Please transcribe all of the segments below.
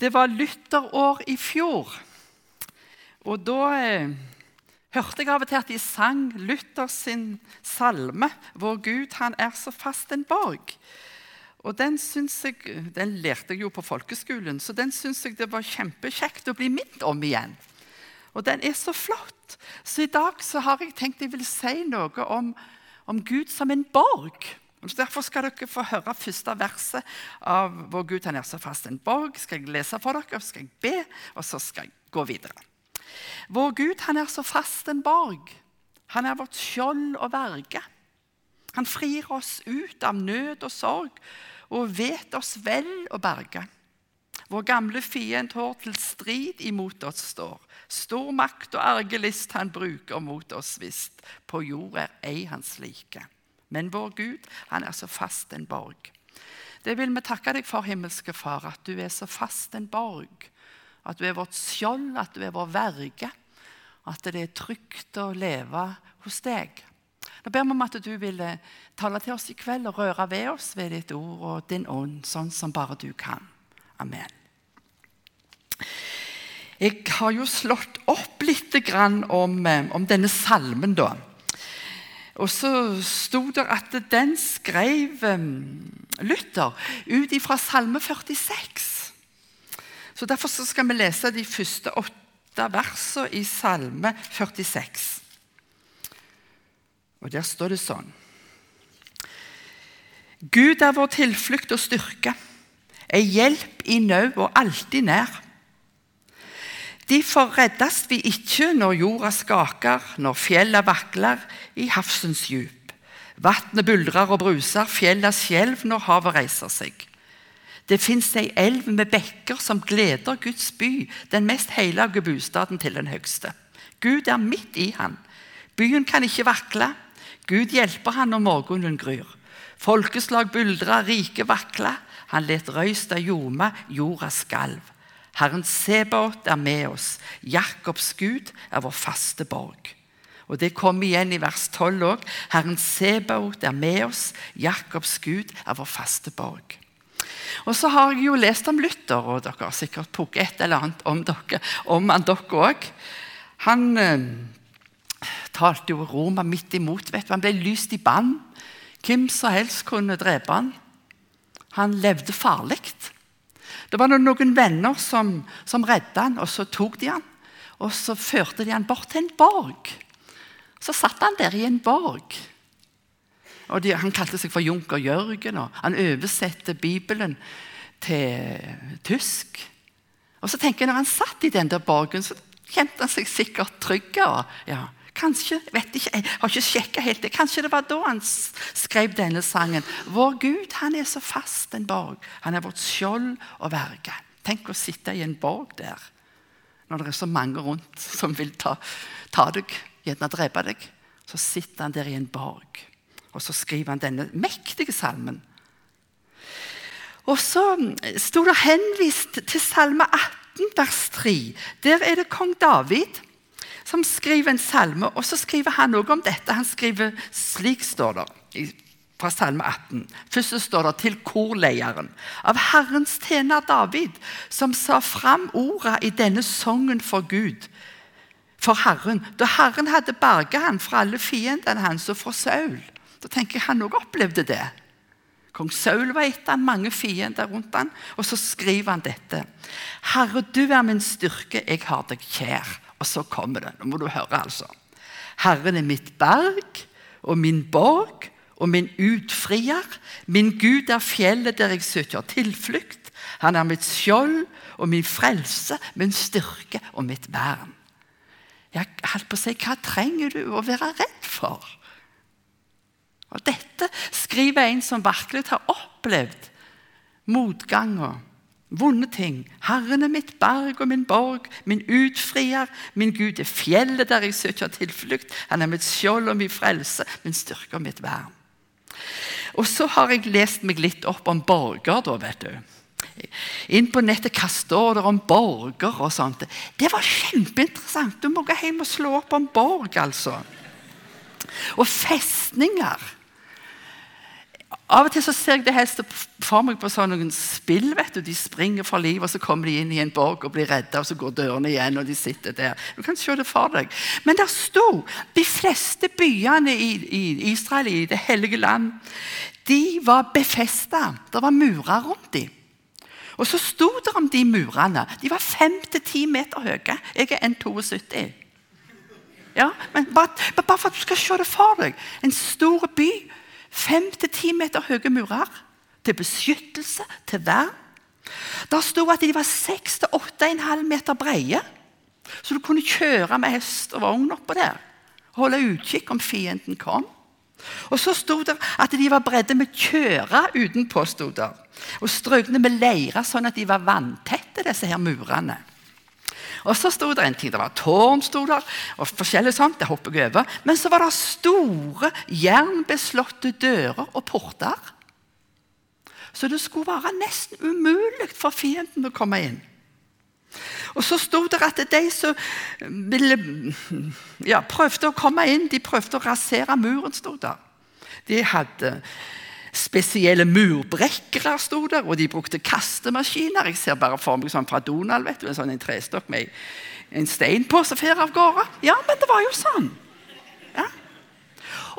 Det var lytterår i fjor. Og da eh, hørte jeg av og til at de sang Luther salme 'Vår Gud, han er så fast en borg'. Og den, jeg, den lærte jeg jo på folkeskolen, så den syns jeg det var kjempekjekt å bli minnet om igjen. Og den er så flott. Så i dag så har jeg tenkt jeg vil si noe om, om Gud som en borg. Derfor skal dere få høre første verset av Vår Gud han er så fast en borg. skal jeg lese for dere, så skal jeg be, og så skal jeg gå videre. Vår Gud han er så fast en borg. Han er vårt skjold og verge. Han frir oss ut av nød og sorg og vet oss vel å berge. Vår gamle fiend hår til strid imot oss står. Stor makt og ergelist han bruker mot oss visst. På jord er ei hans like. Men vår Gud, han er så fast en borg. Det vil vi takke deg for, himmelske Far, at du er så fast en borg. At du er vårt skjold, at du er vår verge. At det er trygt å leve hos deg. Nå ber vi om at du vil tale til oss i kveld og røre ved oss ved ditt ord og din ånd, sånn som bare du kan. Amen. Jeg har jo slått opp litt om, eh, om denne salmen, da. Og så sto det at den skrev eh, Luther ut ifra Salme 46. Så Derfor så skal vi lese de første åtte versene i Salme 46. Og Der står det sånn Gud er vår tilflukt og styrke, ei hjelp i nød og alltid nær. Derfor reddes vi ikke når jorda skaker, når fjella vakler i havsens djup. Vatnet buldrer og bruser, fjella skjelv når havet reiser seg. Det fins ei elv med bekker som gleder Guds by, den mest hellige bostaden til den høgste. Gud er midt i han. Byen kan ikke vakle. Gud hjelper han når morgenen gryr. Folkeslag buldrer, rike vakler. Han let røysta ljome, jorda skalv. Herren Sebaot er med oss. Jakobs Gud er vår faste borg. Og Det kommer igjen i vers 12 òg. Herren Sebaot er med oss. Jakobs Gud er vår faste borg. Og så har jeg jo lest om Luther, og dere har sikkert pukket et eller annet om dere, om han dere òg. Han eh, talte jo Roma midt imot. vet du. Han ble lyst i bann. Hvem som helst kunne drepe han. Han levde farlig. Det var noen venner som, som redda han, og så tok de han. Og så førte de han bort til en borg. Så satt han der i en borg. Og de, Han kalte seg for Junker Jørgen, og han oversatte Bibelen til tysk. Og så tenker jeg, Når han satt i den der borgen, så kjente han seg sikkert trygg. Ja. Kanskje, vet ikke, Jeg har ikke sjekka helt det. Kanskje det var da han skrev denne sangen. Vår Gud han er så fast en borg. Han er vårt skjold og verge. Tenk å sitte i en borg der når det er så mange rundt som vil ta, ta deg, gjerne drepe deg. Så sitter han der i en borg, og så skriver han denne mektige salmen. Og så sto det henvist til Salme 18, vers 3. Der er det kong David som skriver en salme, og så skriver han noe om dette. Han skriver slik står det fra salme 18. Først står det til korleieren av Herrens tjener David, som sa fram orda i denne sangen for Gud, for Herren, da Herren hadde berget han fra alle fiendene hans og fra Saul. Da tenker jeg han òg opplevde det. Kong Saul var etter han, mange fiender rundt han, og så skriver han dette. Herre, du er min styrke, jeg har deg kjær. Og så kommer det. Nå må du høre, altså. Herren er mitt berg og min borg og min utfrier. Min Gud er fjellet der jeg søker tilflukt. Han er mitt skjold og min frelse, min styrke og mitt vern. Jeg holdt på å si, Hva trenger du å være redd for? Og Dette skriver en som virkelig har opplevd motganger Vonde ting. Herren er mitt berg og min borg, min utfrier. Min Gud er fjellet der jeg søker tilflukt. Han er mitt skjold og min frelse, min styrke og mitt vern. Og så har jeg lest meg litt opp om borger, da, vet du. Inn på nettet hva står det om borger og sånt. Det var kjempeinteressant. Du må gå hjem og slå opp om borg, altså. Og festninger. Av og til så ser jeg det helst for meg på sånne noen spill. vet du. De springer for livet, og så kommer de inn i en borg og blir redda, og så går dørene igjen, og de sitter der. Du kan se det for deg. Men der sto de fleste byene i, i Israel, i det hellige land, de var befesta. Det var murer rundt dem. Og så sto det om de murene. De var fem til ti meter høye. Jeg er 1,72. Ja, men bare, bare, for at du skal se det for deg. En stor by. Fem til ti meter høye murer. Til beskyttelse, til vern. Der sto at de var seks til åtte en halv meter breie. Så du kunne kjøre med hest og vogn oppå der. Holde utkikk om fienden kom. Og så sto det at de var bredde med kjøra utenpå. Stod der. Og strøkne med leire, sånn at de var vanntette, disse her murene. Og så sto det en ting, det var tårn, sto der, og forskjellig sånt. det hopper jeg over. Men så var det store, jernbeslåtte dører og porter. Så det skulle være nesten umulig for fienden å komme inn. Og så sto det at de som ville, ja, prøvde å komme inn, de prøvde å rasere muren. Stod der. De hadde spesielle murbrekkere, sto der, og de brukte kastemaskiner. Jeg ser bare for meg sånn fra Donald, vet du, en sånn trestokk med en stein på som fer av gårde. Ja, men det var jo sånn. Ja.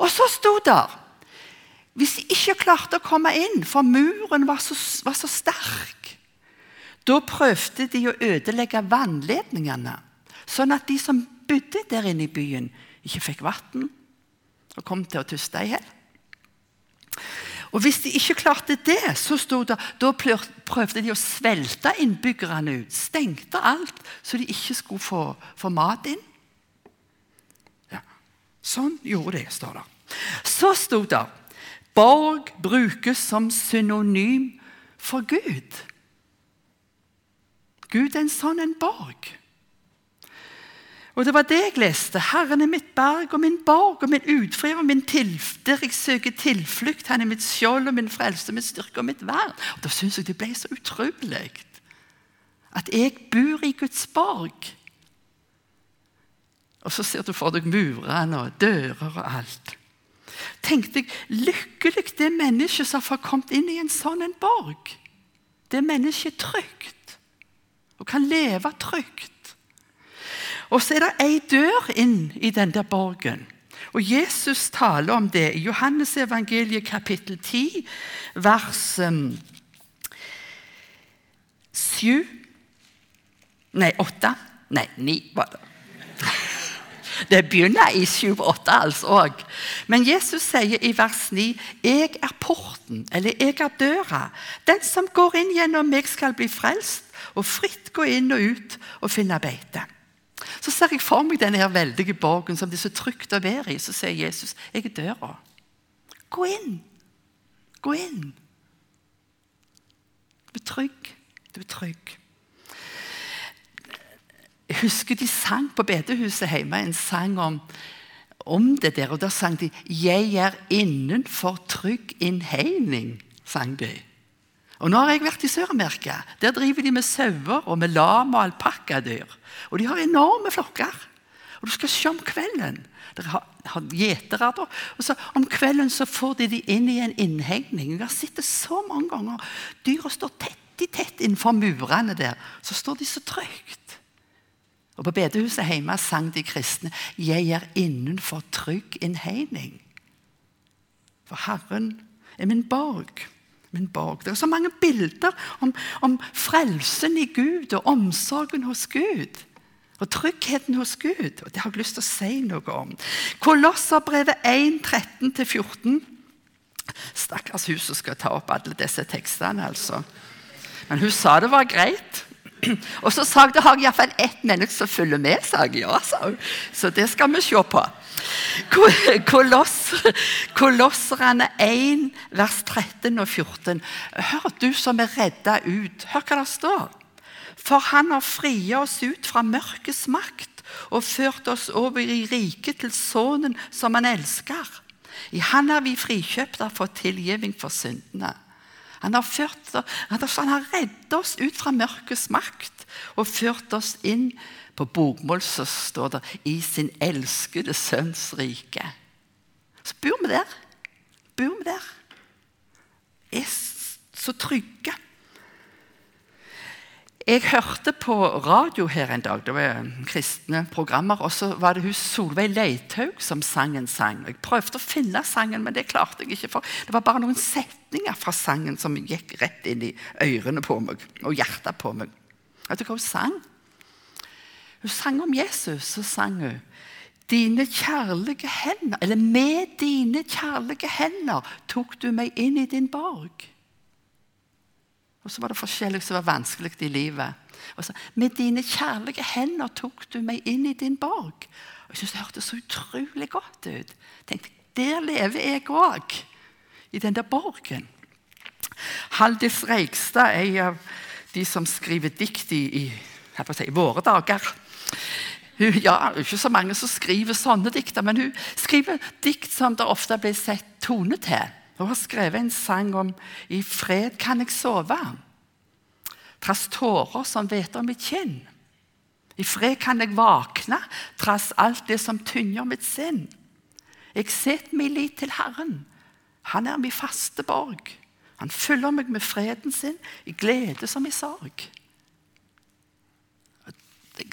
Og så sto der Hvis de ikke klarte å komme inn, for muren var så, var så sterk da prøvde de å ødelegge vannledningene, sånn at de som bodde der inne i byen, ikke fikk vann og kom til å tuste i hjel. Og Hvis de ikke klarte det, så stod det, da prøvde de å svelte innbyggerne ut. Stengte alt, så de ikke skulle få, få mat inn. Ja. Sånn gjorde de, står det. Så sto det borg brukes som synonym for Gud. Gud er en sånn en borg. Og det var det jeg leste. Herren er mitt berg og min borg og min utfrier og min tilf der jeg søker tilflukt. Han er mitt skjold og min frelse, og min styrke og mitt vern. Og Da syns jeg det ble så utrolig at jeg bor i Guds borg. Og så ser du for deg murene og dører og alt. Tenkte jeg, Lykkelig det mennesket som har kommet inn i en sånn en borg. Det mennesket er trygt og kan leve trygt. Og så er det ei dør inn i den der borgen. Og Jesus taler om det i Johannes evangeliet kapittel 10, vers um, 7 Nei, 8. Nei, 9 var det. Det begynner i 7-8 altså òg. Men Jesus sier i vers 9.: Jeg er porten, eller jeg er døra. Den som går inn gjennom meg, skal bli frelst og fritt gå inn og ut og finne beite. Så ser jeg for meg denne her veldige borgen som det er så trygt å være i. Så sier Jesus, 'Jeg er døra. Gå inn. Gå inn.' Du er trygg. Du er trygg. Jeg husker de sang på bedehuset hjemme en sang om, om det der. og Da sang de 'Jeg er innenfor trygg innhegning'. sang de. Og Nå har jeg vært i Sør-Amerika. Der driver de med sauer og med lam og alpakkadyr. Og de har enorme flokker. Og du skal se om kvelden. Dere har, gjetere da. Og så Om kvelden så får de de inn i en innhegning. Jeg har sett det så mange ganger. Dyra står tett i tett innenfor murene der. Så står de så trygt. Og På bedehuset hjemme sang de kristne 'Jeg er innenfor trygg innhegning'. For Herren er min borg min bak Det er så mange bilder om, om frelsen i Gud og omsorgen hos Gud. Og tryggheten hos Gud. Og Det har jeg lyst til å si noe om. Kolosserbrevet 1, 13-14. Stakkars hun som skal ta opp alle disse tekstene, altså. Men hun sa det var greit. Og så sa jeg det har iallfall ett menneske som følger med. sa jeg. Ja, sa hun. Så det skal vi se på. Kolosserne 1, vers 13 og 14. Hør, du som er redda ut. Hør hva det står. For han har friet oss ut fra mørkets makt og ført oss over i riket til Sønnen som han elsker. I Han er vi frikjøpt og fått tilgivning for syndene. Han har, ført, han har reddet oss ut fra mørkets makt og ført oss inn på bokmål så står det 'i sin elskede sønns rike'. Så bor vi der. Bor vi der. er så trygge. Jeg hørte på radio her en dag, det var kristne programmer, og så var det hun Solveig Leithaug som sang en sang. Jeg prøvde å finne sangen, men det klarte jeg ikke. for Det var bare noen setninger fra sangen som gikk rett inn i ørene på meg og hjertet på meg. Vet du hva hun sang? Hun sang om Jesus. Så sang hun Dine kjærlige hender, eller med dine kjærlige hender tok du meg inn i din borg. Og så var det forskjellig som var vanskelig i livet. Og så, Med dine kjærlige hender tok du meg inn i din borg. Og Jeg synes Det hørtes så utrolig godt ut. tenkte, Der lever jeg òg, i den der borgen. Haldis Reigstad, en av de som skriver dikt i, i, si, våre dager hun, ja, ikke så mange som skriver sånne dikter, men hun skriver dikt som det ofte blir sett tone til. Hun har skrevet en sang om 'I fred kan jeg sove'. Trass tårer som hveter mitt kinn. I fred kan jeg våkne trass alt det som tynger mitt sinn. Jeg setter min lit til Herren. Han er min faste borg. Han fyller meg med freden sin, i glede som i sorg.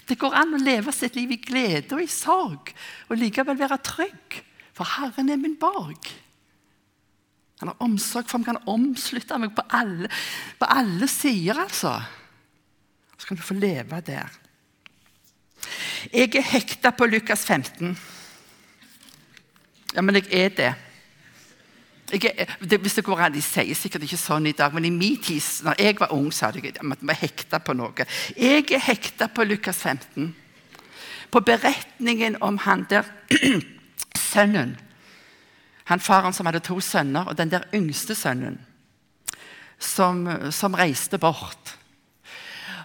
Det går an å leve sitt liv i glede og i sorg og likevel være trygg, for Herren er min borg. Han har omsorg for meg, han omslutter meg på alle, på alle sider. altså. Så kan du få leve der. Jeg er hekta på Lukas 15. Ja, men jeg er det. Jeg er, det hvis det går an, De sier sikkert ikke sånn i dag, men i min tid, når jeg var ung, sa de at vi var hekta på noe. Jeg er hekta på Lukas 15. På beretningen om han der sønnen han faren som hadde to sønner, og den der yngste sønnen som, som reiste bort.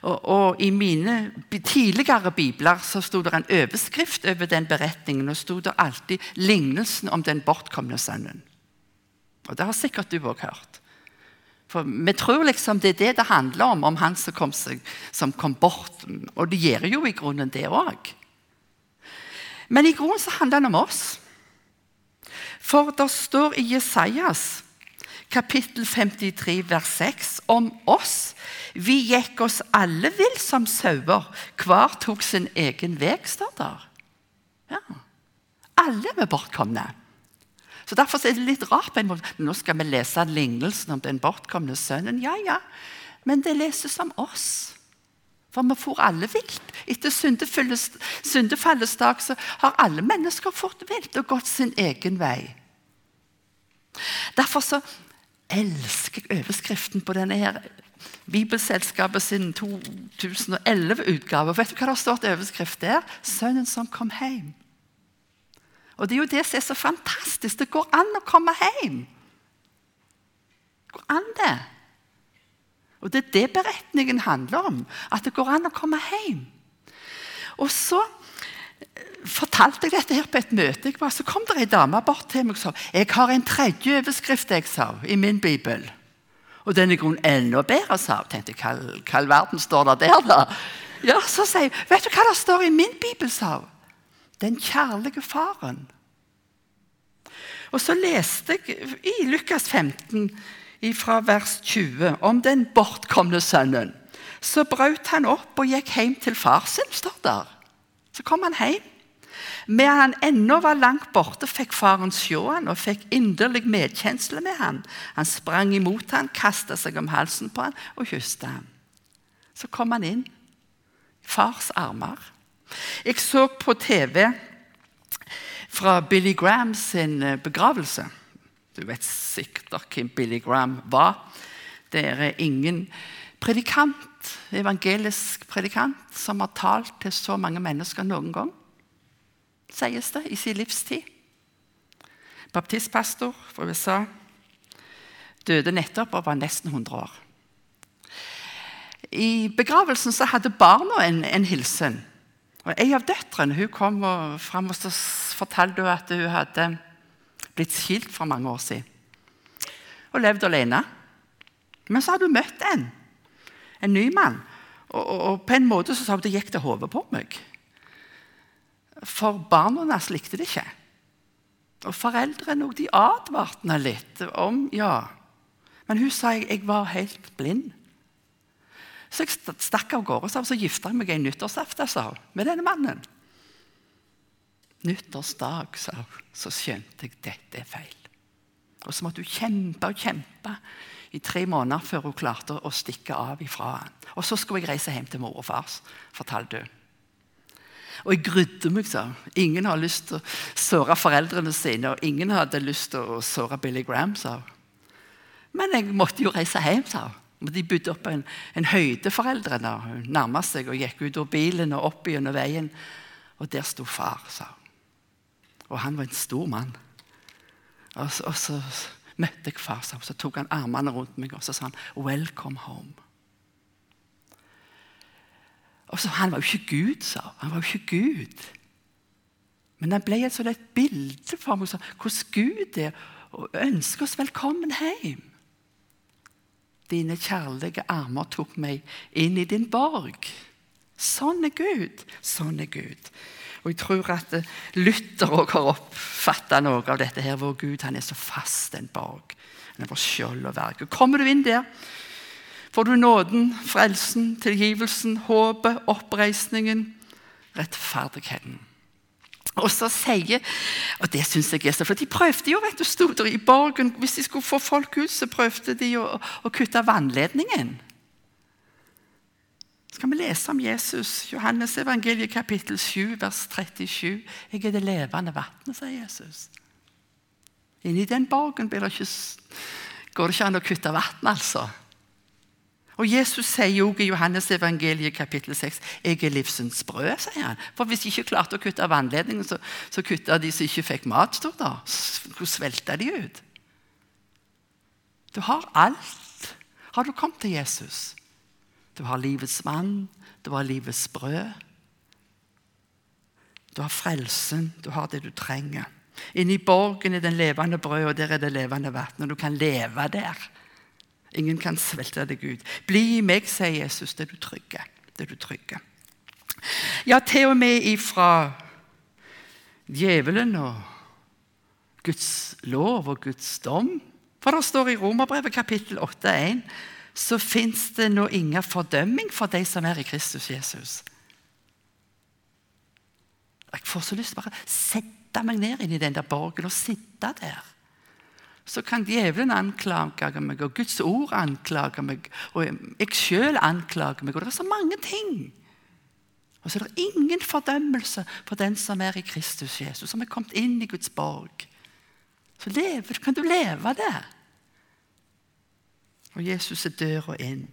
Og, og, I mine tidligere bibler så sto det en overskrift over den beretningen. Og sto det alltid 'lignelsen om den bortkomne sønnen'. Og Det har sikkert du òg hørt. For Vi tror liksom det er det det handler om, om han som kom, seg, som kom bort. Og det gjør jo i grunnen det òg. Men i grunnen så handler det om oss. For det står i Jesajas kapittel 53 vers 6 om oss. Vi gikk oss alle vill som sauer. Hver tok sin egen vei, står der. Ja. Alle er bortkomne. Så Derfor er det litt rart. Nå skal vi lese lignelsen om den bortkomne sønnen. Ja, ja, men det leses om oss. For vi får alle vilt. Etter syndefallets dag så har alle mennesker fått vilt og gått sin egen vei. Derfor så elsker jeg overskriften på denne her Bibelselskapet sin 2011-utgave. Vet du hva det har stått overskrift der? 'Sønnen som kom hjem'. Og Det er jo det som er så fantastisk. Det går an å komme hjem. Det går an, det. Og Det er det beretningen handler om. At det går an å komme hjem. Og så eh, fortalte jeg dette her på et møte. Jeg var, så kom det ei dame bort til meg og sa jeg har en tredje overskrift jeg sa, i min bibel. Og den er grunnen enda bedre, sa hun. tenkte hva, hva all verden står det der, da? Ja, Så sier jeg vet du hva det står i min bibel, sa hun. Den kjærlige faren. Og så leste jeg i Lukas 15 fra vers 20 om den bortkomne sønnen. Så brøt han opp og gikk hjem til far sin, står der. Så kom han hjem. Medan han ennå var langt borte, fikk faren se han og fikk inderlig medkjensle med han. Han sprang imot han, kasta seg om halsen på han og kysset han. Så kom han inn fars armer. Jeg så på TV fra Billy Graham sin eh, begravelse. Du vet sikkert hvem Billy Graham var. Det er ingen predikant, evangelisk predikant som har talt til så mange mennesker noen gang, sies det, i sin livstid. Baptistpastor fra USA. Døde nettopp og var nesten 100 år. I begravelsen hadde barna en, en hilsen. Og En av døtrene hun kom og fram og fortalte at hun hadde blitt skilt for mange år siden. Og levd alene. Men så hadde hun møtt en. En ny mann. Og, og, og på en måte så sa hun det gikk til hodet på meg. For barna hennes likte det ikke. Og foreldrene de advarte henne litt om ja, Men hun sa jeg, var helt blind. Så jeg stakk av gårde og så gifta jeg meg en nyttårsaften sa med denne mannen. Nyttårsdag, sa hun, så skjønte jeg dette er feil. Og så måtte hun kjempe og kjempe i tre måneder før hun klarte å stikke av ifra han. Og så skulle jeg reise hjem til mor og far, fortalte hun. Og jeg grudde meg, sa Ingen har lyst til å såre foreldrene sine, og ingen hadde lyst til å såre Billy Graham, sa hun. Men jeg måtte jo reise hjem, sa hun. De bodde oppe en, en høyde, foreldrene. Hun nærma seg og gikk ut av bilen og opp gjennom veien. Og der sto far, sa hun. Og han var en stor mann. Og så, og så møtte jeg far, sammen. Så tok han armene rundt meg og så sa han, 'Welcome home'. Og så, Han var jo ikke Gud, sa. Han var jo ikke Gud. Men han ble et, et bilde for meg hvordan Gud er og ønsker oss velkommen hjem. Dine kjærlige armer tok meg inn i din borg. Sånn er Gud. Sånn er Gud. Og jeg tror at eh, Luther òg har oppfatta noe av dette her, hvor Gud han er så fast en borg. Han er vår skjold og verk. Kommer du inn der, får du nåden, frelsen, tilgivelsen, håpet, oppreisningen, rettferdigheten. Og så sier, og det synes jeg er så, flott De prøvde jo vet du, sto der i borgen, Hvis de skulle få folk ut, så prøvde de å, å kutte vannledningen. Skal vi lese om Jesus? Johannes evangeliet kapittel 7, vers 37. 'Jeg er det levende vannet', sier Jesus. Inni den borgen det ikke, går det ikke an å kutte vann, altså. Og Jesus sier også i Johannes evangeliet kapittel 6 jeg er livsens brød. sier han. For Hvis de ikke klarte å kutte vannledningen, så, så kutta de som ikke fikk mat. stod der. Hvor svelta de ut? Du har alt. Har du kommet til Jesus? Du har livets vann, du har livets brød. Du har frelsen, du har det du trenger. Inni borgen er den levende brød, og der er det levende vann. Og du kan leve der. Ingen kan svelte deg ut. Bli i meg, sier Jesus, det du trygger. Det du trygger. Ja, til og med ifra djevelen og Guds lov og Guds dom. For det står i Romerbrevet kapittel 8,1 så fins det nå ingen fordømming for de som er i Kristus Jesus. Jeg får så lyst til å bare sette meg ned inn i den der borgen og sitte der så kan djevelen anklage meg, og Guds ord anklage meg, og jeg sjøl anklager meg. Og det er så mange ting. Og så er det ingen fordømmelse for den som er i Kristus Jesus, som er kommet inn i Guds borg. Så leve, kan du leve det. Og Jesus er døra inn.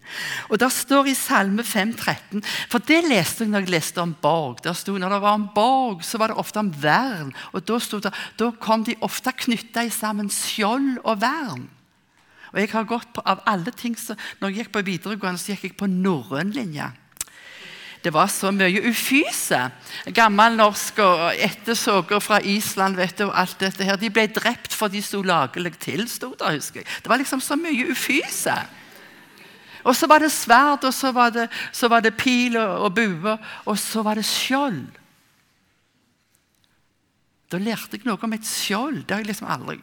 Og der står i Salme 5, 13, For det leste jeg når jeg leste om borg. Der sto, når det var om borg, så var det ofte om vern. Og Da, det, da kom de ofte knytta sammen skjold og vern. Og jeg har gått på, av alle ting, så, Når jeg gikk på videregående, så gikk jeg på norrøn linje. Det var så mye ufyse. Gammelnorsk og ettersåker fra Island vet du, og alt dette her, de ble drept for de sto lagelig til. Stod der, husker jeg. Det var liksom så mye ufyse. Og så var det sverd, og så var det, så var det pil og, og bue, og så var det skjold. Da lærte jeg noe om et skjold. Det har jeg liksom aldri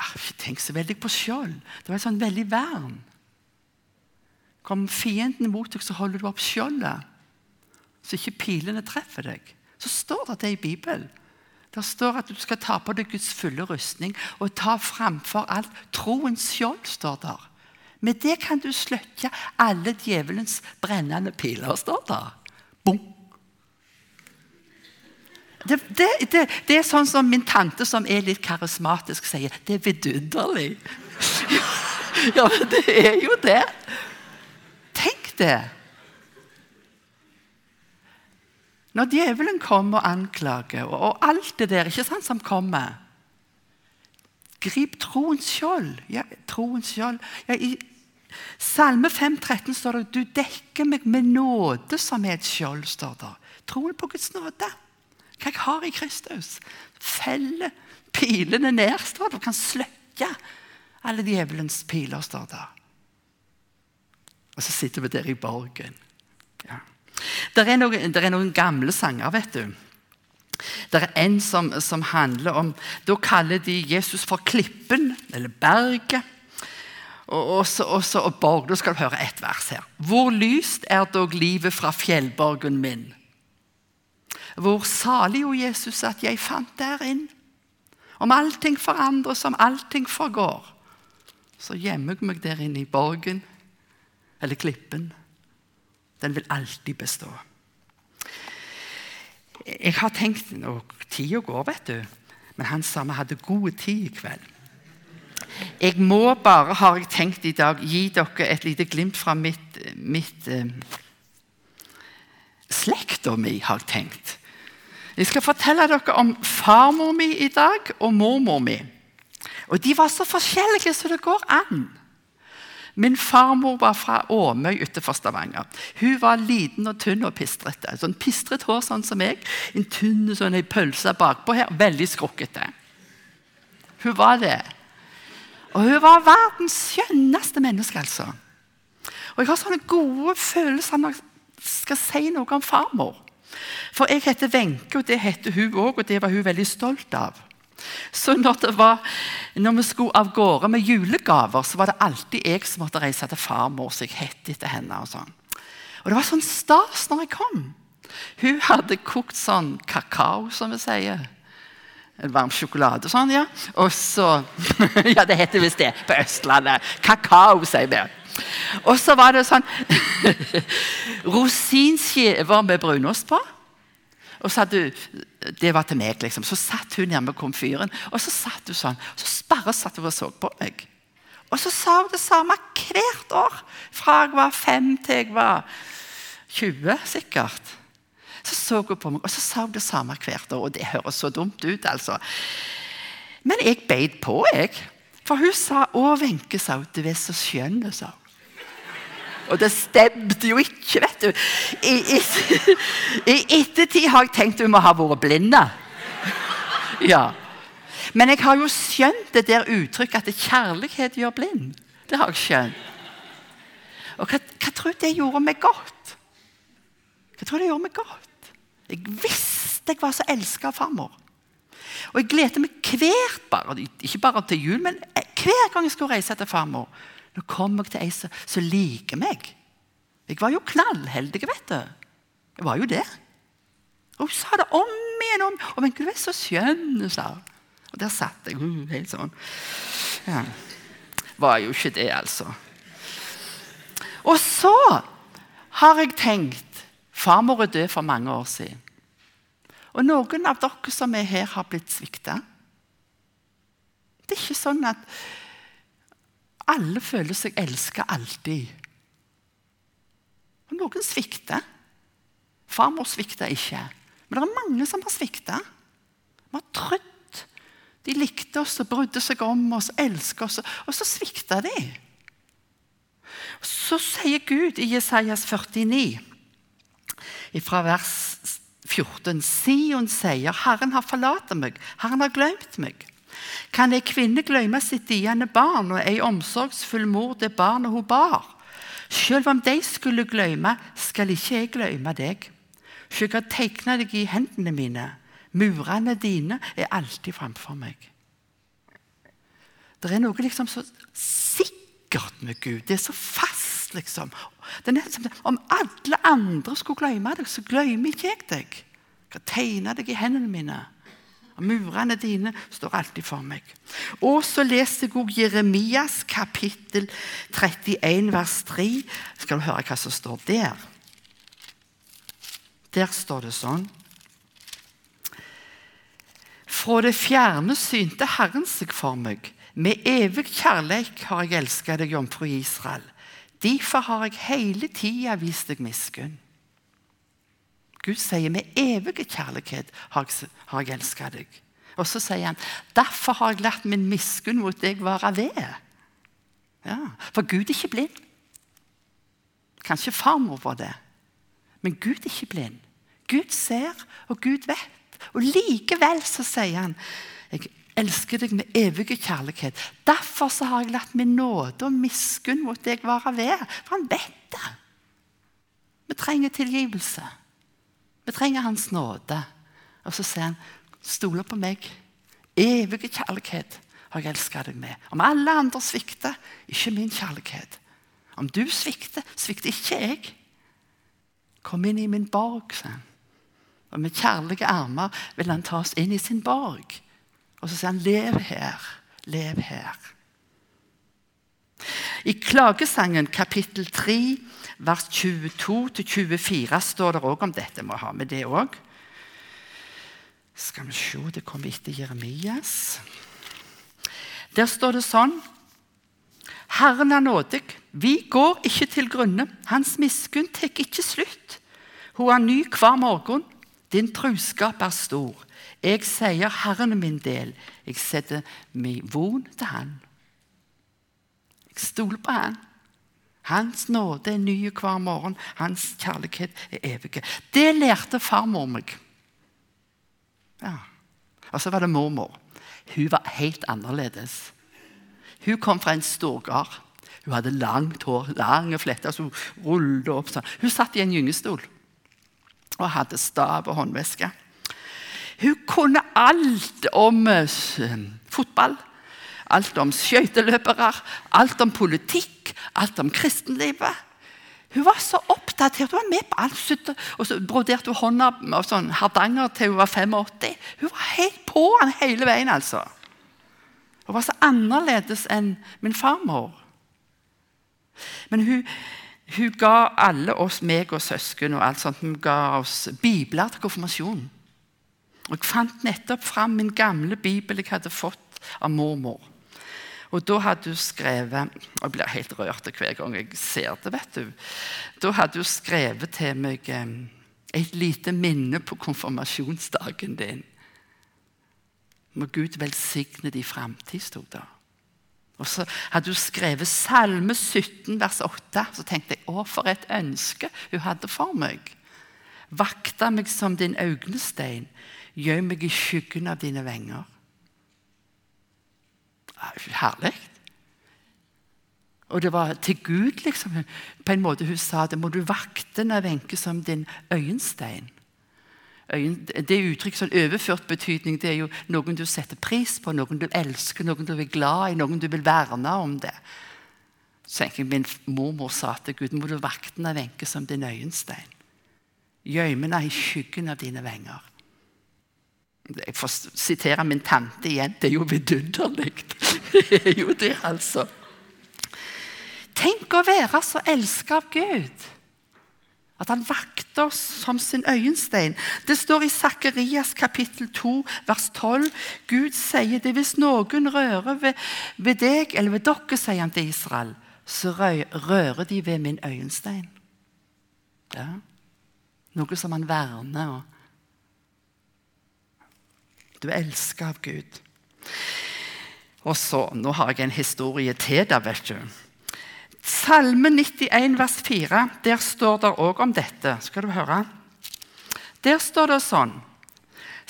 har ikke tenkt så veldig på skjold. Det var et sånn veldig vern. Kom fienden mot deg, så holder du opp skjoldet så ikke pilene treffer deg. Så står det det i Bibelen. Der står at du skal ta på deg Guds fulle rustning og ta framfor alt troens skjold. står der. Med det kan du slukke alle djevelens brennende piler, står der. Bom. Det, det, det, det, er sånn som min tante, som er litt karismatisk, sier. Det er vidunderlig. ja, men det er jo det. Tenk det. Når djevelen kommer og anklager, og, og alt det der ikke sant, som kommer Grip troens skjold. Ja, troens skjold. Ja, I Salme 5, 13 står det du dekker meg med nåde som er et skjold. står det. Troen på Guds nåde. Hva jeg har i Kristus. Feller pilene ned, står det. Du kan slukke alle djevelens piler, står det. Og så sitter vi der i borgen. Ja. Det er, noen, det er noen gamle sanger, vet du. Det er en som, som, handler om Da kaller de Jesus for Klippen, eller Berget. Og, også, så, og, borg, Da skal du høre ett vers her. Hvor lyst er dog livet fra fjellborgen min? Hvor salig, o Jesus, at jeg fant der inn. Om allting forandres, om allting forgår, så gjemmer jeg meg der inne i borgen eller klippen. Den vil alltid bestå. Jeg har tenkt og Tida går, vet du. Men han sa vi hadde god tid i kveld. Jeg må bare, har jeg tenkt i dag, gi dere et lite glimt fra mitt, mitt eh, Slekta mi, har jeg tenkt. Jeg skal fortelle dere om farmor mi i dag og mormor mi. Og De var så forskjellige som det går an. Min farmor var fra Åmøy utenfor Stavanger. Hun var liten og tynn og pistrete. Sånn Pistret hår sånn som meg. En tynn sånn en pølse bakpå her. Veldig skrukkete. Hun var det. Og hun var verdens skjønneste menneske, altså. Og jeg har sånne gode følelser når jeg skal si noe om farmor. For jeg heter Wenche, og det heter hun òg, og det var hun veldig stolt av. Så når, var, når, vi skulle av gårde med julegaver, så var det alltid jeg som måtte reise til farmor, så jeg het etter henne. Og sånn. Og det var sånn stas når jeg kom. Hun hadde kokt sånn kakao, som vi sier. En varm sjokolade og sånn, ja. Og så Ja, det heter visst det på Østlandet. Kakao, sier vi. Og så var det sånn rosinskiver med brunost på. Og så hadde, Det var til meg, liksom. Så satt hun med komfyren, og så satt hun sånn. Så bare satt hun og så på meg. Og så sa hun det samme hvert år. Fra jeg var fem til jeg var 20, sikkert. Så så hun på meg, og så sa hun det samme hvert år. Og det høres så dumt ut, altså. Men jeg beit på, jeg. For hun sa 'Å, Wenche, sa hun, du er så skjønn', sa hun. Og det stemte jo ikke, vet du. I, i, i ettertid har jeg tenkt hun må ha vært blinde. Ja. Men jeg har jo skjønt det der uttrykket at kjærlighet gjør blind. Det har jeg skjønt. Og hva, hva tror du det gjorde meg godt? Hva tror du det gjorde meg godt? Jeg visste jeg var så elska av farmor. Og jeg gledet meg hvert bare, ikke bare til jul, men hver gang jeg skulle reise til farmor. Nå kommer jeg til ei som liker meg. Jeg var jo knallheldig, vet du. Jeg var jo det. Og hun sa det om igjen om. Og men, du er så skjønn, sa. Og der satt jeg uh, helt sånn. Ja. Var jo ikke det, altså. Og så har jeg tenkt Farmor er død for mange år siden. Og noen av dere som er her, har blitt svikta. Det er ikke sånn at alle føler seg elska alltid. Og noen svikter. Farmor svikta ikke. Men det er mange som har svikta. Vi har trodd. De likte oss og brydde seg om oss, elsket oss, og så svikta de. Så sier Gud i Jesajas 49, fra vers 14, Sion sier, 'Herren har forlatt meg, Herren har glemt meg'. Kan ei kvinne glemme sitt diende barn og ei omsorgsfull mor det barnet hun bar? Selv om de skulle glemme, skal ikke jeg glemme deg. Jeg har tegna deg i hendene mine. Murene dine er alltid framfor meg. Det er noe liksom så sikkert med Gud. Det er så fast, liksom. Det er Som, om alle andre skulle glemme deg, så glemmer ikke jeg deg. Jeg har tegna deg i hendene mine. Murene dine står alltid for meg. Og så leser jeg også Jeremias kapittel 31, vers 3. Skal du høre hva som står der? Der står det sånn Fra det fjerne synte Herren seg for meg. Med evig kjærleik har jeg elska deg, jomfru Israel. Derfor har jeg hele tida vist deg miskunn. Gud sier med evig kjærlighet har jeg, har jeg elska deg. Og så sier han derfor har jeg latt min miskunn mot deg være ved. Ja, for Gud er ikke blind. Kanskje farmor var det. Men Gud er ikke blind. Gud ser, og Gud vet. Og likevel så sier han jeg elsker deg med evig kjærlighet. Derfor så har jeg latt min nåde og miskunn mot deg være ved. For han vet det. Vi trenger tilgivelse. Vi trenger Hans nåde. Og så sier han, stoler på meg. Evige kjærlighet har jeg elska deg med. Om alle andre svikter, ikke min kjærlighet. Om du svikter, svikter ikke jeg. Kom inn i min borg, sa han. Og med kjærlige armer vil han ta oss inn i sin borg. Og så sier han, lev her, lev her. I Klagesangen kapittel 3, vers 22-24 står det òg om dette. må ha med det òg. Skal vi se, det kommer etter Jeremias. Der står det sånn Herren er nådig. Vi går ikke til grunne. Hans miskunn tar ikke slutt. Hun er ny hver morgen. Din truskap er stor. Jeg sier Herren min del. Jeg setter min von til Han. Jeg stoler på Han. Hans nåde er ny hver morgen. Hans kjærlighet er evig. Det lærte farmor meg. Ja. Og så var det mormor. Hun var helt annerledes. Hun kom fra en storgard. Hun hadde langt hår, lange fletter som rullet opp. sånn. Hun satt i en gyngestol og hadde stav og håndveske. Hun kunne alt om uh, fotball, alt om skøyteløpere, alt om politikk, alt om kristenlivet. Hun var så oppdatert. Hun var med på alt. Og så broderte hun hånda av sånn Hardanger til hun var 85. Hun var helt på han hele veien, altså. Hun var så annerledes enn min farmor. Men hun, hun ga alle oss, meg og søsken, og alt sånt, hun ga oss bibler til konfirmasjonen. Og Jeg fant nettopp fram min gamle bibel jeg hadde fått av mormor. Og da hadde hun skrevet og Jeg blir helt rørt hver gang jeg ser det. vet du. Da hadde hun skrevet til meg eh, et lite minne på konfirmasjonsdagen din. Må Gud velsigne din framtid, sto det. Og så hadde hun skrevet Salme 17, vers 8. Så tenkte jeg å, for et ønske hun hadde for meg. Vakta meg som din øynestein, gjør meg i skyggen av dine venger. Herlig. Og det var til Gud, liksom. På en måte Hun sa det må du vakte når Wenche som din øyenstein. Øyen, det er uttrykk sånn overført betydning. Det er jo noen du setter pris på, noen du elsker, noen du er glad i, noen du vil verne om det. Så jeg Min mormor sa til Gud må du vakte når Wenche som din øyenstein. Gjøymene i skyggen av dine venger. Jeg får sitere min tante igjen. Det er jo vidunderlig. Det er jo det, altså. Tenk å være så elsket av Gud. At han vakter oss som sin øyenstein. Det står i Sakarias kapittel 2, vers 12. Gud sier det hvis noen rører ved, ved deg, eller ved dere, sier han til Israel, så rører de ved min øyenstein. Ja. Noe som han verner. og du er elska av Gud. Og så, Nå har jeg en historie til der, vet du. Salme 91, vers 4, der står det òg om dette. Skal du høre? Der står det sånn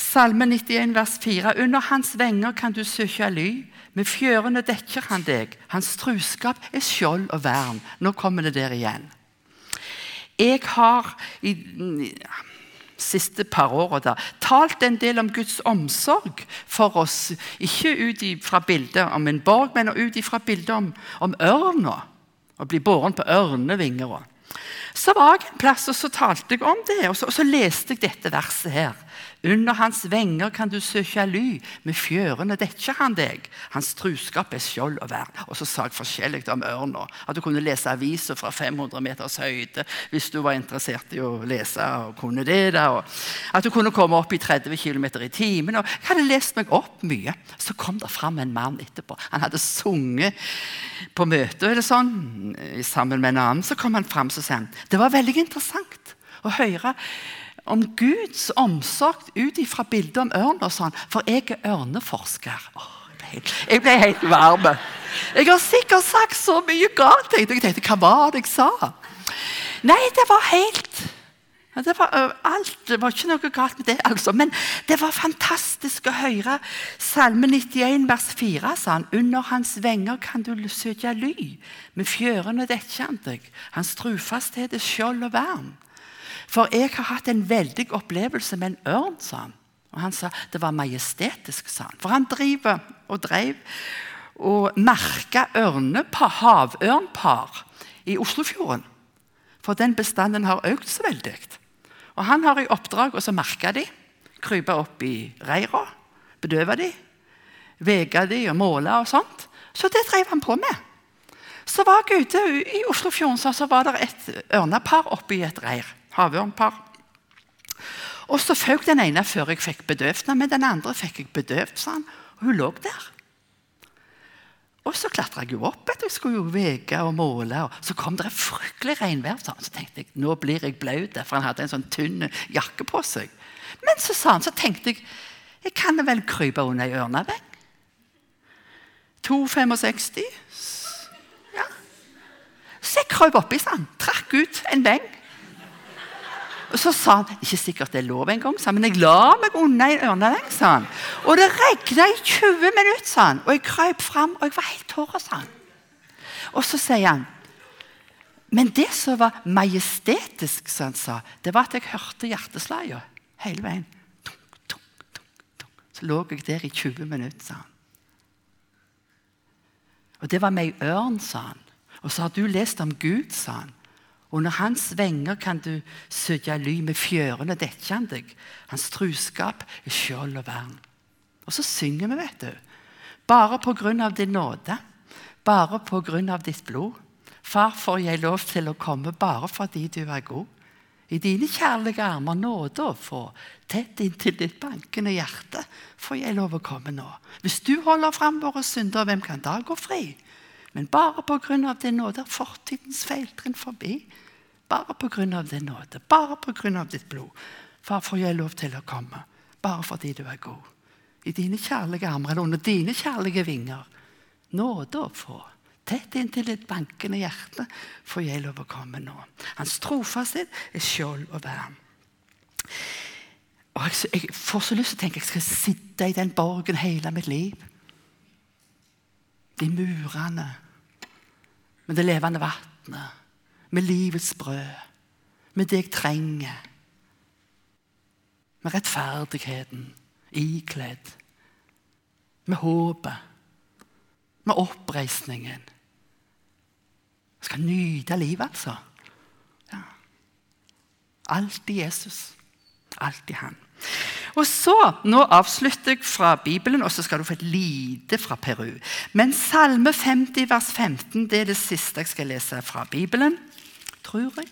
Salme 91, vers 4. Under hans venger kan du søke ly. Med fjørene dekker han deg. Hans truskap er skjold og vern. Nå kommer det der igjen. Jeg har i siste par åra talt en del om Guds omsorg for oss. Ikke ut fra bildet om en borg, men ut fra bildet om, om ørna. Å bli båren på ørnevinger. Så var jeg en plass og så talte jeg om det, og så, og så leste jeg dette verset her. Under hans venger kan du søke ly, med fjørene dekker han deg. Hans truskap er skjold og vern. Og så sa jeg forskjellig om ørna. At du kunne lese aviser fra 500 meters høyde hvis du var interessert i å lese. og kunne det da. At du kunne komme opp i 30 km i timen. Og jeg hadde lest meg opp mye. Så kom det fram en mann etterpå. Han hadde sunget på møte eller sånn, sammen med en annen. Så kom han fram og sa det var veldig interessant å høre om Guds omsorg ut ifra bildet om ørn. og sånn, For jeg er ørneforsker. Åh, jeg, ble helt, varm. Jeg har sikkert sagt så mye galt. Jeg tenkte, Hva var det jeg sa? Nei, det var helt det var alt, det var ikke noe galt med det, altså. Men det var fantastisk å høre Salme 91, vers 4. sa han, Under hans venger kan du søke ly. Med fjørene dekker han deg. Hans trufasthet er skjold og vern. For jeg har hatt en veldig opplevelse med en ørn, sa han. Og Han sa det var majestetisk, sa han. For han driver og drev og merka havørnpar i Oslofjorden. For den bestanden har økt så veldig. Og han har i oppdrag å merke de, krype opp i reira, bedøve de, vege de og måle og sånt. Så det drev han på med. Så var jeg ute i Oslofjorden så var det et ørnepar oppi et reir. Havørnpar. Og så føk den ene før jeg fikk bedøvd den, men den andre fikk jeg bedøvd, sa han. Og hun lå der. Og så klatra jeg jo opp. Jeg skulle jo veke og måle. og Så kom det et fryktelig regnvær. Så tenkte jeg nå blir jeg blaut, for han hadde en sånn tynn jakke på seg. Men så sa han, så tenkte jeg jeg kan vel krype under ei ørnevegg. 2,65. Ja. Så jeg krøp oppi, sånn. Trakk ut en vegg. Og Så sa han ikke sikkert det er lov engang, men jeg la meg unna en han. Og det regna i 20 minutter, sa han. og jeg krøp fram, og jeg var helt tørr. sa han. Og så sier han Men det som var majestetisk, som han sa, det var at jeg hørte hjerteslagene hele veien. Tung, tung, tung. Så lå jeg der i 20 minutter, sa han. Og det var med ei ørn, sa han. Og så har du lest om Gud, sa han. Under hans venger kan du søke ly, med fjørene dekker han deg. Hans truskap er skjold og vern. Og så synger vi, vet du. Bare på grunn av din nåde, bare på grunn av ditt blod. Far, får jeg lov til å komme bare fordi du er god. I dine kjærlige armer nåde å få, tett inntil ditt bankende hjerte, får jeg lov å komme nå. Hvis du holder fram våre synder, hvem kan da gå fri? Men bare av din nåde er fortidens feiltrinn forbi. Bare av din nåde, bare av ditt blod. Far, får jeg lov til å komme, bare fordi du er god. I dine kjærlige armer, eller under dine kjærlige vinger. Nåde å få. Tett inntil ditt bankende hjerte får jeg lov å komme nå. Hans trofasthet er skjold og vern. Og jeg, jeg, får så lyst til å tenke jeg skal sitte i den borgen hele mitt liv. De murene med det levende vannet, med livets brød, med det jeg trenger. Med rettferdigheten ikledd, med håpet, med oppreisningen. Jeg skal nyte livet, altså. Ja. Alltid Jesus. Alltid han. Og så, Nå avslutter jeg fra Bibelen, og så skal du få et lite fra Peru. Men Salme 50, vers 15 det er det siste jeg skal lese fra Bibelen. Tror jeg.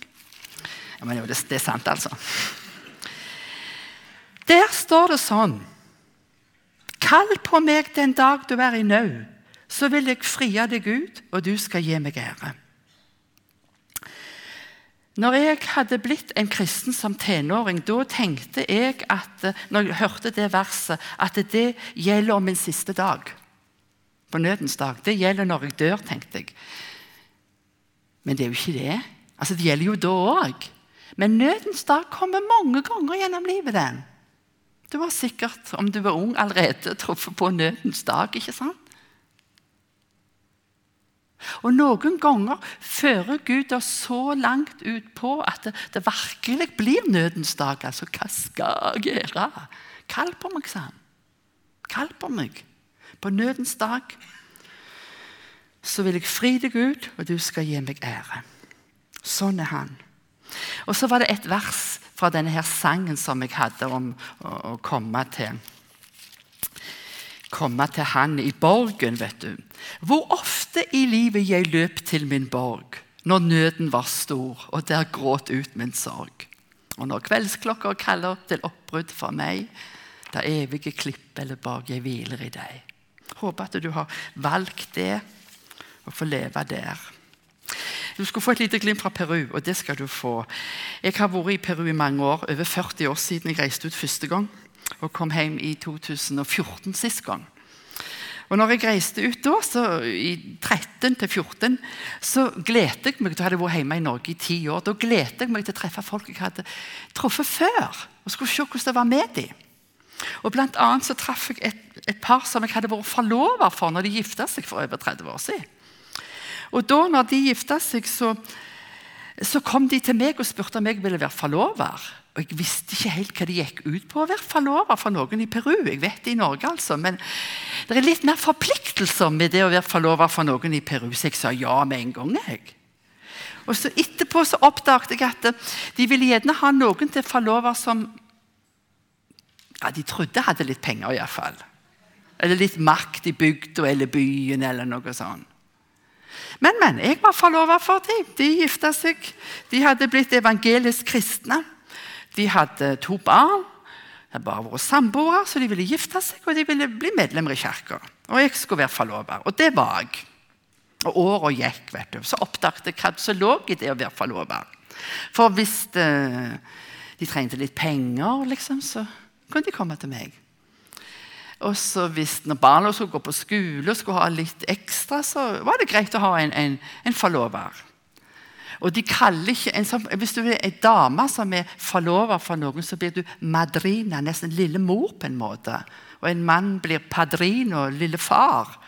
Ja, men jo, det, det er sant, altså. Der står det sånn Kall på meg den dag du er i nød, så vil jeg frie deg ut, og du skal gi meg ære. Når jeg hadde blitt en kristen som tenåring, da tenkte jeg at når jeg hørte det verset, at det gjelder om min siste dag. På nødens dag. Det gjelder når jeg dør, tenkte jeg. Men det er jo ikke det. Altså, Det gjelder jo da òg. Men nødens dag kommer mange ganger gjennom livet. den. Du har sikkert, om du var ung, allerede truffet på nødens dag. ikke sant? Og Noen ganger fører Gud oss så langt ut på at det, det virkelig blir nødens dag. Altså, hva skal jeg gjøre? Kall på meg, sa han. Kall på meg. På nødens dag så vil jeg fri deg ut, og du skal gi meg ære. Sånn er han. Og så var det et vers fra denne her sangen som jeg hadde om å, å komme til komme til Han i borgen, vet du. Hvor ofte i livet jeg løp til min borg når nøden var stor, og der gråt ut min sorg. Og når kveldsklokka kaller til oppbrudd for meg, da evige klipp eller borg jeg hviler i deg. Håper at du har valgt det, og får leve der. Du skal få et lite glimt fra Peru, og det skal du få. Jeg har vært i Peru i mange år, over 40 år siden jeg reiste ut første gang og kom hjem i 2014 sist gang. Og når jeg reiste ut da, så, i 13 til 14, så gledet jeg meg Da hadde jeg vært hjemme i Norge i ti år. Da gledet jeg meg til å treffe folk jeg hadde truffet før. Og skulle se hvordan det var med dem. Og Blant annet så traff jeg et, et par som jeg hadde vært forlover for når de gifta seg for over 30 år siden. Og da når de gifta seg, så Så kom de til meg og spurte om jeg ville være forlover. Og Jeg visste ikke helt hva det gikk ut på å være forlover for noen i Peru. Jeg vet det i Norge altså, Men det er litt mer forpliktelser med det å være forlover for noen i Peru. Så jeg sa ja med en gang. jeg. Og så Etterpå så oppdaget jeg at de ville gjerne ha noen til forlover som ja, de trodde hadde litt penger, iallfall. Eller litt makt i bygda eller byen, eller noe sånt. Men, men. Jeg var forlova for dem. De gifta seg. De hadde blitt evangelisk kristne. De hadde to barn. De hadde bare vært samboere, så de ville gifte seg og de ville bli medlemmer i kirka. Og jeg skulle være forlover. Og det var jeg. Og åra gikk, vet du. Så oppdaget jeg hva som lå i det å være forlover. For hvis uh, de trengte litt penger, liksom, så kunne de komme til meg. Og så hvis når barna skulle gå på skole og skulle ha litt ekstra, så var det greit å ha en, en, en forlover. Og de kaller ikke en sånn, Hvis du er en dame som er forlover for noen, så blir du madrina, nesten lille mor på en måte. Og en mann blir padrino, lille far.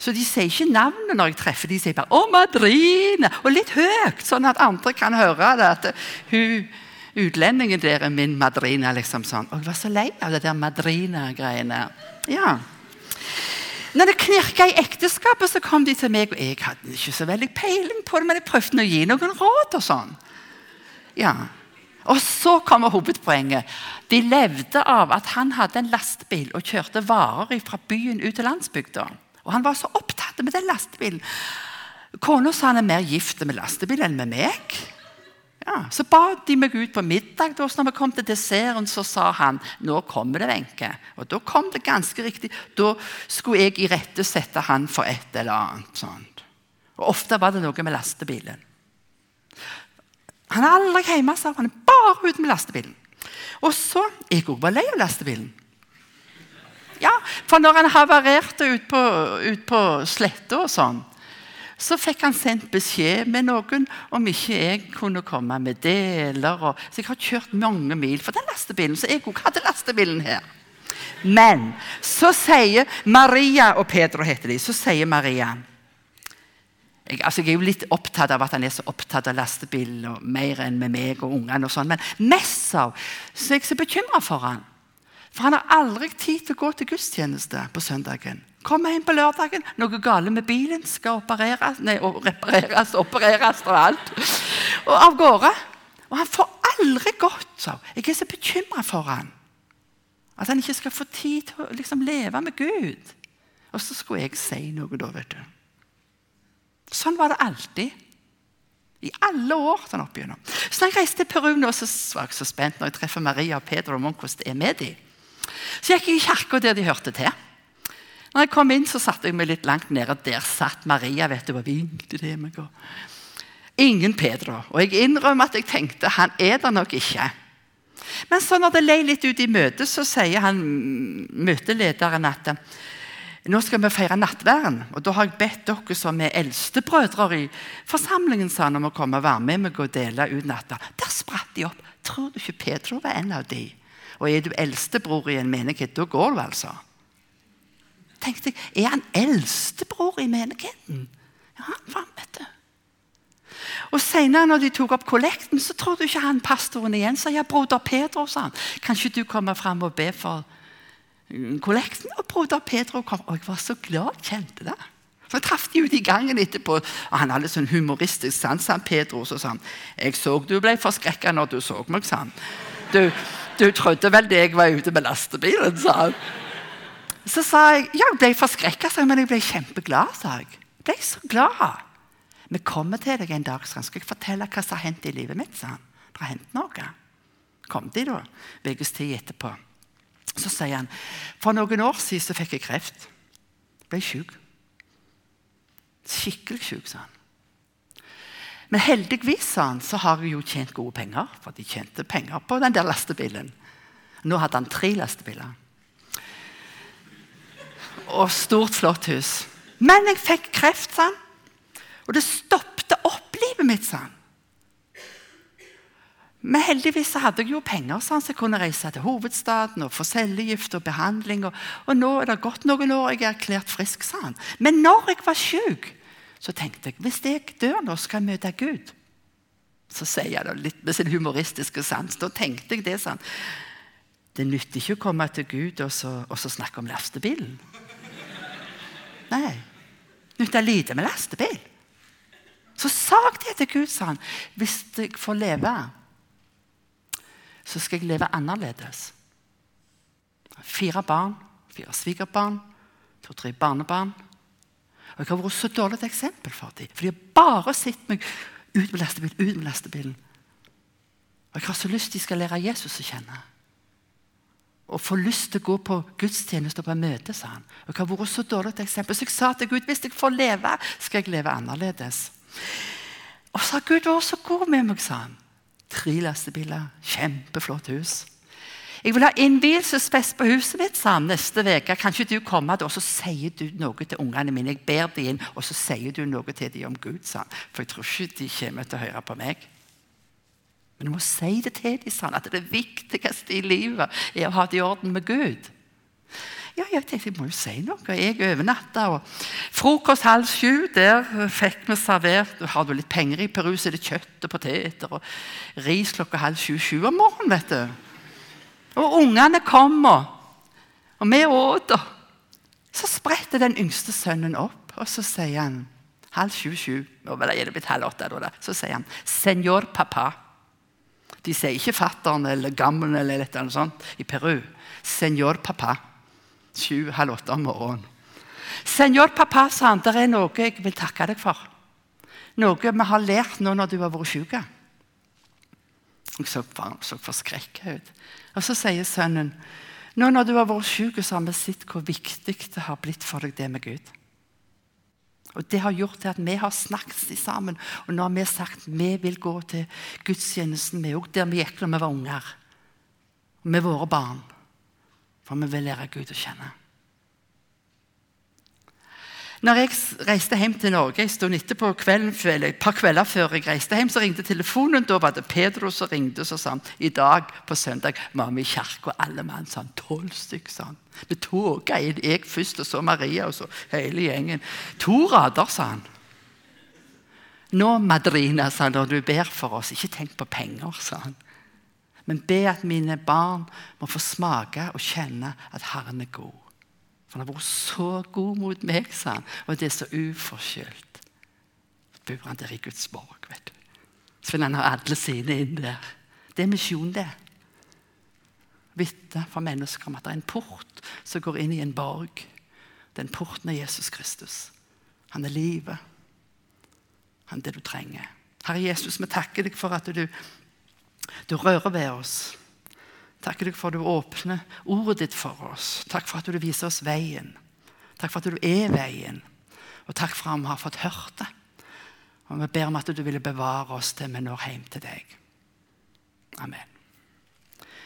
Så de sier ikke navnet når jeg treffer de sier bare 'Å, madrina!' Og litt høyt, sånn at andre kan høre det. at hun utlendingen der er min madrina. liksom sånn. Og jeg var så lei av det der madrina-greiene. Ja. Når det knirka i ekteskapet, så kom de til meg. og Jeg hadde ikke så veldig peiling på det, men jeg prøvde å gi noen råd. Og sånn. Ja. Og så kommer hovedpoenget. De levde av at han hadde en lastebil og kjørte varer fra byen ut til landsbygda. Og han var så opptatt med den lastebilen. Kona sa han er mer gift med lastebil enn med meg. Ja, Så ba de meg ut på middag. Da når vi kom til desserten, så sa han nå kommer det, Wenche. Og da kom det ganske riktig. Da skulle jeg irettesette han for et eller annet. sånt. Og Ofte var det noe med lastebilen. Han er aldri hjemme, sa han. er bare ute med lastebilen. Og så Jeg òg var lei av lastebilen. Ja, For når han havarerte ut på, ut på sletta og sånn, så fikk han sendt beskjed med noen om ikke jeg kunne komme med deler. Og, så jeg har kjørt mange mil for den lastebilen, så jeg òg hadde lastebilen her. Men så sier Maria og Pedro heter de, så sier Maria jeg, altså jeg er jo litt opptatt av at han er så opptatt av lastebilen og mer enn med meg og ungene. og sånn, Men mest av så er jeg så bekymra for han. For han har aldri tid til å gå til gudstjeneste på søndagen. Kommer hjem på lørdagen, noe galt med bilen, skal opereres, nei, repareres, opereres og alt. Og av gårde. Og han får aldri gått. Så. Jeg er så bekymra for han. At han ikke skal få tid til å liksom, leve med Gud. Og så skulle jeg si noe da, vet du. Sånn var det alltid. I alle år. sånn opp igjennom. Så da jeg reiste til Peru nå, så var jeg så spent når jeg treffer Maria og Pedro og det er med dem. Så jeg gikk jeg i kirka der de hørte til. Når jeg kom inn, så satte jeg meg litt langt nede. Der satt Maria. vet du, og vinkte til meg. Ingen Pedro. Og jeg innrømmer at jeg tenkte han er der nok ikke. Men så når det lei litt ut i møtet, så sier han møtelederen at nå skal vi feire nattverden. Og da har jeg bedt dere som er eldstebrødre i forsamlingen sa om å komme og være med meg og dele ut natta. Der spratt de opp. Tror du ikke Pedro var en av de? Og er du eldstebror i en menighet, da går du altså tenkte jeg, Er han eldstebror i menigheten? Ja, han var, vet du. Og Senere, når de tok opp kollekten, så trodde ikke han pastoren igjen. sa ja, broder Pedro, sa han. Kan ikke du komme fram og be for mm, kollekten? Og broder Pedro kom. Og jeg var så glad, kjente det. Så jeg traff de ute i gangen etterpå. og Han hadde sånn humoristisk sans, han Pedro. Så sa han jeg så du ble forskrekka når du så meg, sa han. Du, du trodde vel det jeg var ute med lastebilen, sa han. Så sa jeg ja, jeg ble forskrekka, men jeg ble kjempeglad. sa jeg. Jeg ble så glad. Vi kommer til deg en dag, så skal jeg fortelle hva som har hendt i livet mitt. sa han. Det har hendt noe. Kom de da, ukes tid etterpå. Så sier han for noen år siden så fikk jeg kreft. Ble sjuk. Skikkelig sjuk, sa han. Men heldigvis sa han, så har jeg jo tjent gode penger. For de tjente penger på den der lastebilen. Nå hadde han tre lastebiler og stort, flott hus. Men jeg fikk kreft, sa han. Og det stoppet opp livet mitt, sa han. Men heldigvis hadde jeg jo penger, så jeg kunne reise til hovedstaden og få cellegift og behandling. Og, og, nå er det gått noen år, jeg er erklært frisk, sa han. Men når jeg var syk, så tenkte jeg hvis jeg dør nå, skal jeg møte Gud. Så sier jeg det litt med sin humoristiske sans. Da tenkte jeg det sånn. Det nytter ikke å komme til Gud og så, og så snakke om lastebilen. Nei. Nytter lite med lastebil. Så sa jeg det til Gud, sa han. Hvis jeg får leve, så skal jeg leve annerledes. Fire barn, fire svigerbarn, to-tre barnebarn. Og Jeg har vært så dårlig et eksempel for dem. For de har bare sett meg ut med lastebilen, ut med lastebilen. Og Jeg har så lyst de skal lære Jesus å kjenne. Og få lyst til å gå på gudstjeneste og på møte, sa han. Og Jeg har vært så dårlig til eksempel. Så jeg sa til Gud hvis jeg får leve, skal jeg leve annerledes. Og så har Gud vært så god med meg, sa han. Tre lastebiler, kjempeflott hus. Jeg vil ha innvielsesfest på huset mitt sa han, neste uke. Kan ikke du komme da? Og så sier du noe til ungene mine. Jeg ber dem inn, og så sier du noe til dem om Gud. sa han. For jeg tror ikke de kommer til å høre på meg. Men du må si det til dem, sånn at det viktigste i livet er å ha det i orden med Gud. Ja, jeg tenkte jeg må jo si noe. Jeg overnatta. Frokost halv sju. Der fikk vi servert Har du litt penger i Peru, så er det kjøtt og poteter. Og ris klokka halv sju-sju om morgenen. vet du. Og ungene kommer, og vi åt. Så spretter den yngste sønnen opp, og så sier han halv sju-sju Nå er det blitt halv åtte. Så sier han 'Senor pappa'. De sier ikke 'fatter'n' eller 'gammel' eller noe sånt i Peru. 'Senor pappa'. Sju-halv åtte om morgenen. 'Senor pappa', sa han, 'det er noe jeg vil takke deg for'. Noe vi har lært nå når du har vært syk. Jeg så, så forskrekka ut. Og så sier sønnen nå når du har vært syk, så har vi sett hvor viktig det har blitt for deg, det med Gud. Og Det har gjort til at vi har snakket sammen. Og nå har vi sagt vi vil gå til gudstjenesten, vi òg, der vi gikk da vi var unger. Med våre barn. For vi vil lære Gud å kjenne. Når jeg reiste hjem til Norge en stund etterpå, kvelden, et par kvelder før jeg reiste hjem, så ringte telefonen. Da var det Pedro som ringte og sa i dag på søndag var vi i kirka, alle mann. sånn, Tolv stykker. han. Vi toga inn, jeg først, og så Maria, og så hele gjengen. To rader, sa han. Nå, Madrina, sa han, når du ber for oss, ikke tenk på penger, sa han. Men be at mine barn må få smake og kjenne at Herren er god. For han har vært så god mot meg, sa han. Og det er så uforskyldt. Så bor han der i Guds borg, vet du. Så vil han ha alle sine inn der. Det er misjon, det. Vitne for mennesker om at det er en port som går inn i en borg. Den porten er Jesus Kristus. Han er livet. Han er det du trenger. Herre Jesus, vi takker deg for at du, du rører ved oss. Takker deg for at du åpner ordet ditt for oss. Takk for at du viser oss veien. Takk for at du er veien. Og takk for at vi har fått hørt det. Og vi ber om at du ville bevare oss til vi når hjem til deg. Amen.